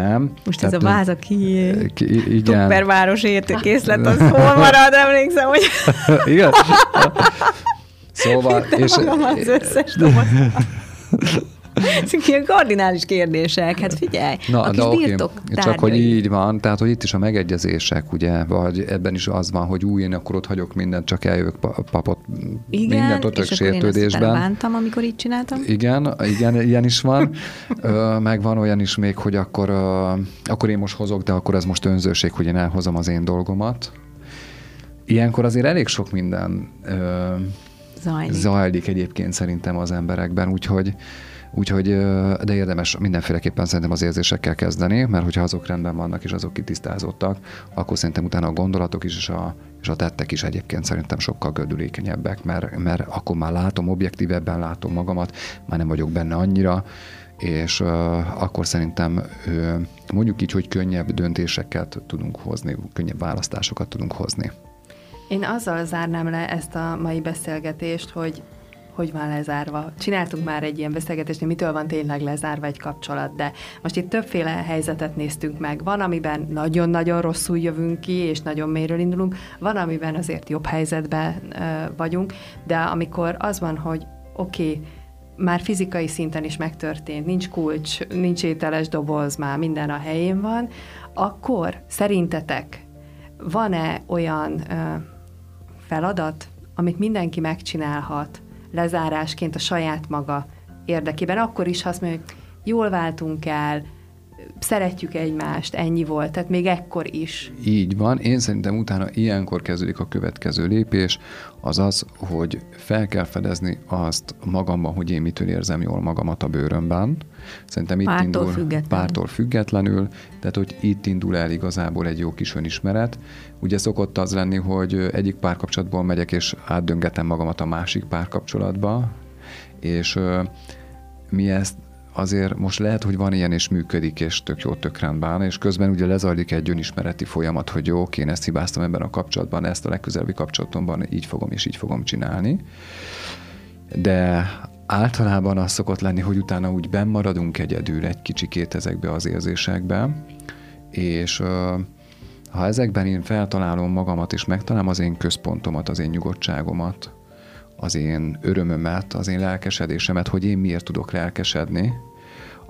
nem? Most Tehát, ez a váza ki, ki igen. Tupperváros értékészlet, az hol marad, emlékszem, hogy... igen? Szóval... és, az összes Ezek ilyen kardinális kérdések, hát figyelj, Na, a kis de birtok okay. Csak hogy így van, tehát hogy itt is a megegyezések, ugye, vagy ebben is az van, hogy új, én akkor ott hagyok mindent, csak eljövök papot, igen, mindent ott és sértődésben. Igen, bántam, amikor így csináltam. Igen, igen, ilyen is van. meg van olyan is még, hogy akkor, akkor én most hozok, de akkor ez most önzőség, hogy én elhozom az én dolgomat. Ilyenkor azért elég sok minden zajlik. zajlik egyébként szerintem az emberekben, úgyhogy Úgyhogy, de érdemes mindenféleképpen szerintem az érzésekkel kezdeni, mert hogyha azok rendben vannak és azok kitisztázottak, akkor szerintem utána a gondolatok is és a, és a tettek is egyébként szerintem sokkal gördülékenyebbek, mert, mert akkor már látom, objektívebben látom magamat, már nem vagyok benne annyira, és uh, akkor szerintem uh, mondjuk így, hogy könnyebb döntéseket tudunk hozni, könnyebb választásokat tudunk hozni. Én azzal zárnám le ezt a mai beszélgetést, hogy hogy van lezárva. Csináltunk már egy ilyen beszélgetést, hogy mitől van tényleg lezárva egy kapcsolat, de most itt többféle helyzetet néztünk meg. Van, amiben nagyon-nagyon rosszul jövünk ki, és nagyon mélyről indulunk, van, amiben azért jobb helyzetben uh, vagyunk, de amikor az van, hogy oké, okay, már fizikai szinten is megtörtént, nincs kulcs, nincs ételes doboz, már minden a helyén van, akkor szerintetek van-e olyan uh, feladat, amit mindenki megcsinálhat, lezárásként a saját maga érdekében. Akkor is, ha azt mondja, hogy jól váltunk el, szeretjük egymást, ennyi volt, tehát még ekkor is. Így van, én szerintem utána ilyenkor kezdődik a következő lépés, az az, hogy fel kell fedezni azt magamban, hogy én mitől érzem jól magamat a bőrömben. Szerintem itt pártól indul függetlenül. pártól függetlenül, tehát hogy itt indul el igazából egy jó kis önismeret. Ugye szokott az lenni, hogy egyik párkapcsolatból megyek és átdöngetem magamat a másik párkapcsolatba, és mi ezt azért most lehet, hogy van ilyen, és működik, és tök jó, tök rendben, és közben ugye lezajlik egy önismereti folyamat, hogy jó, én ezt hibáztam ebben a kapcsolatban, ezt a legközelebbi kapcsolatomban így fogom, és így fogom csinálni. De általában az szokott lenni, hogy utána úgy bennmaradunk egyedül egy kicsikét ezekbe az érzésekbe, és ha ezekben én feltalálom magamat, és megtalálom az én központomat, az én nyugodtságomat, az én örömömet, az én lelkesedésemet, hogy én miért tudok lelkesedni,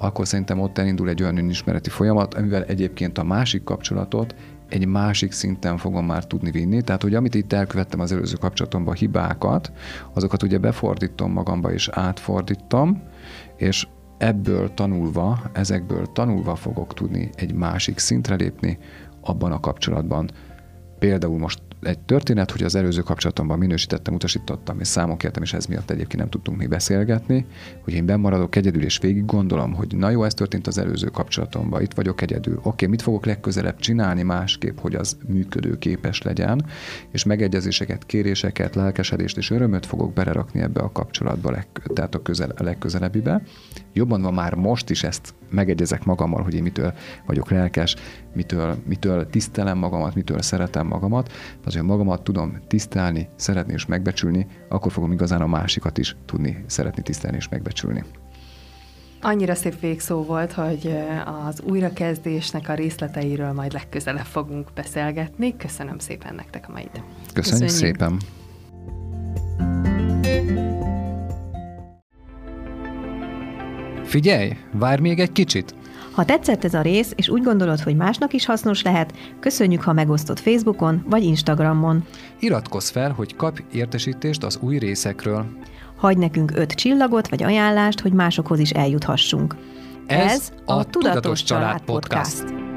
akkor szerintem ott elindul egy olyan önismereti folyamat, amivel egyébként a másik kapcsolatot egy másik szinten fogom már tudni vinni. Tehát, hogy amit itt elkövettem az előző kapcsolatomban hibákat, azokat ugye befordítom magamba és átfordítom, és ebből tanulva, ezekből tanulva fogok tudni egy másik szintre lépni abban a kapcsolatban. Például most egy történet, hogy az előző kapcsolatomban minősítettem, utasítottam, és számon kértem, és ez miatt egyébként nem tudtunk mi beszélgetni, hogy én bemaradok egyedül, és végig gondolom, hogy na jó, ez történt az előző kapcsolatomban, itt vagyok egyedül. Oké, mit fogok legközelebb csinálni másképp, hogy az működőképes legyen, és megegyezéseket, kéréseket, lelkesedést és örömöt fogok belerakni ebbe a kapcsolatba, tehát a, közel, a legközelebbibe. Jobban van már most is ezt megegyezek magammal, hogy én mitől vagyok lelkes, mitől, mitől tisztelem magamat, mitől szeretem magamat, az, hogy magamat tudom tisztelni, szeretni és megbecsülni, akkor fogom igazán a másikat is tudni szeretni, tisztelni és megbecsülni. Annyira szép végszó volt, hogy az újrakezdésnek a részleteiről majd legközelebb fogunk beszélgetni. Köszönöm szépen nektek a mai Köszönjük, Köszönjük szépen! Figyelj, várj még egy kicsit! Ha tetszett ez a rész, és úgy gondolod, hogy másnak is hasznos lehet, köszönjük, ha megosztod Facebookon vagy Instagramon. Iratkozz fel, hogy kapj értesítést az új részekről. Hagy nekünk öt csillagot vagy ajánlást, hogy másokhoz is eljuthassunk. Ez, ez a, Tudatos Család Podcast. Podcast.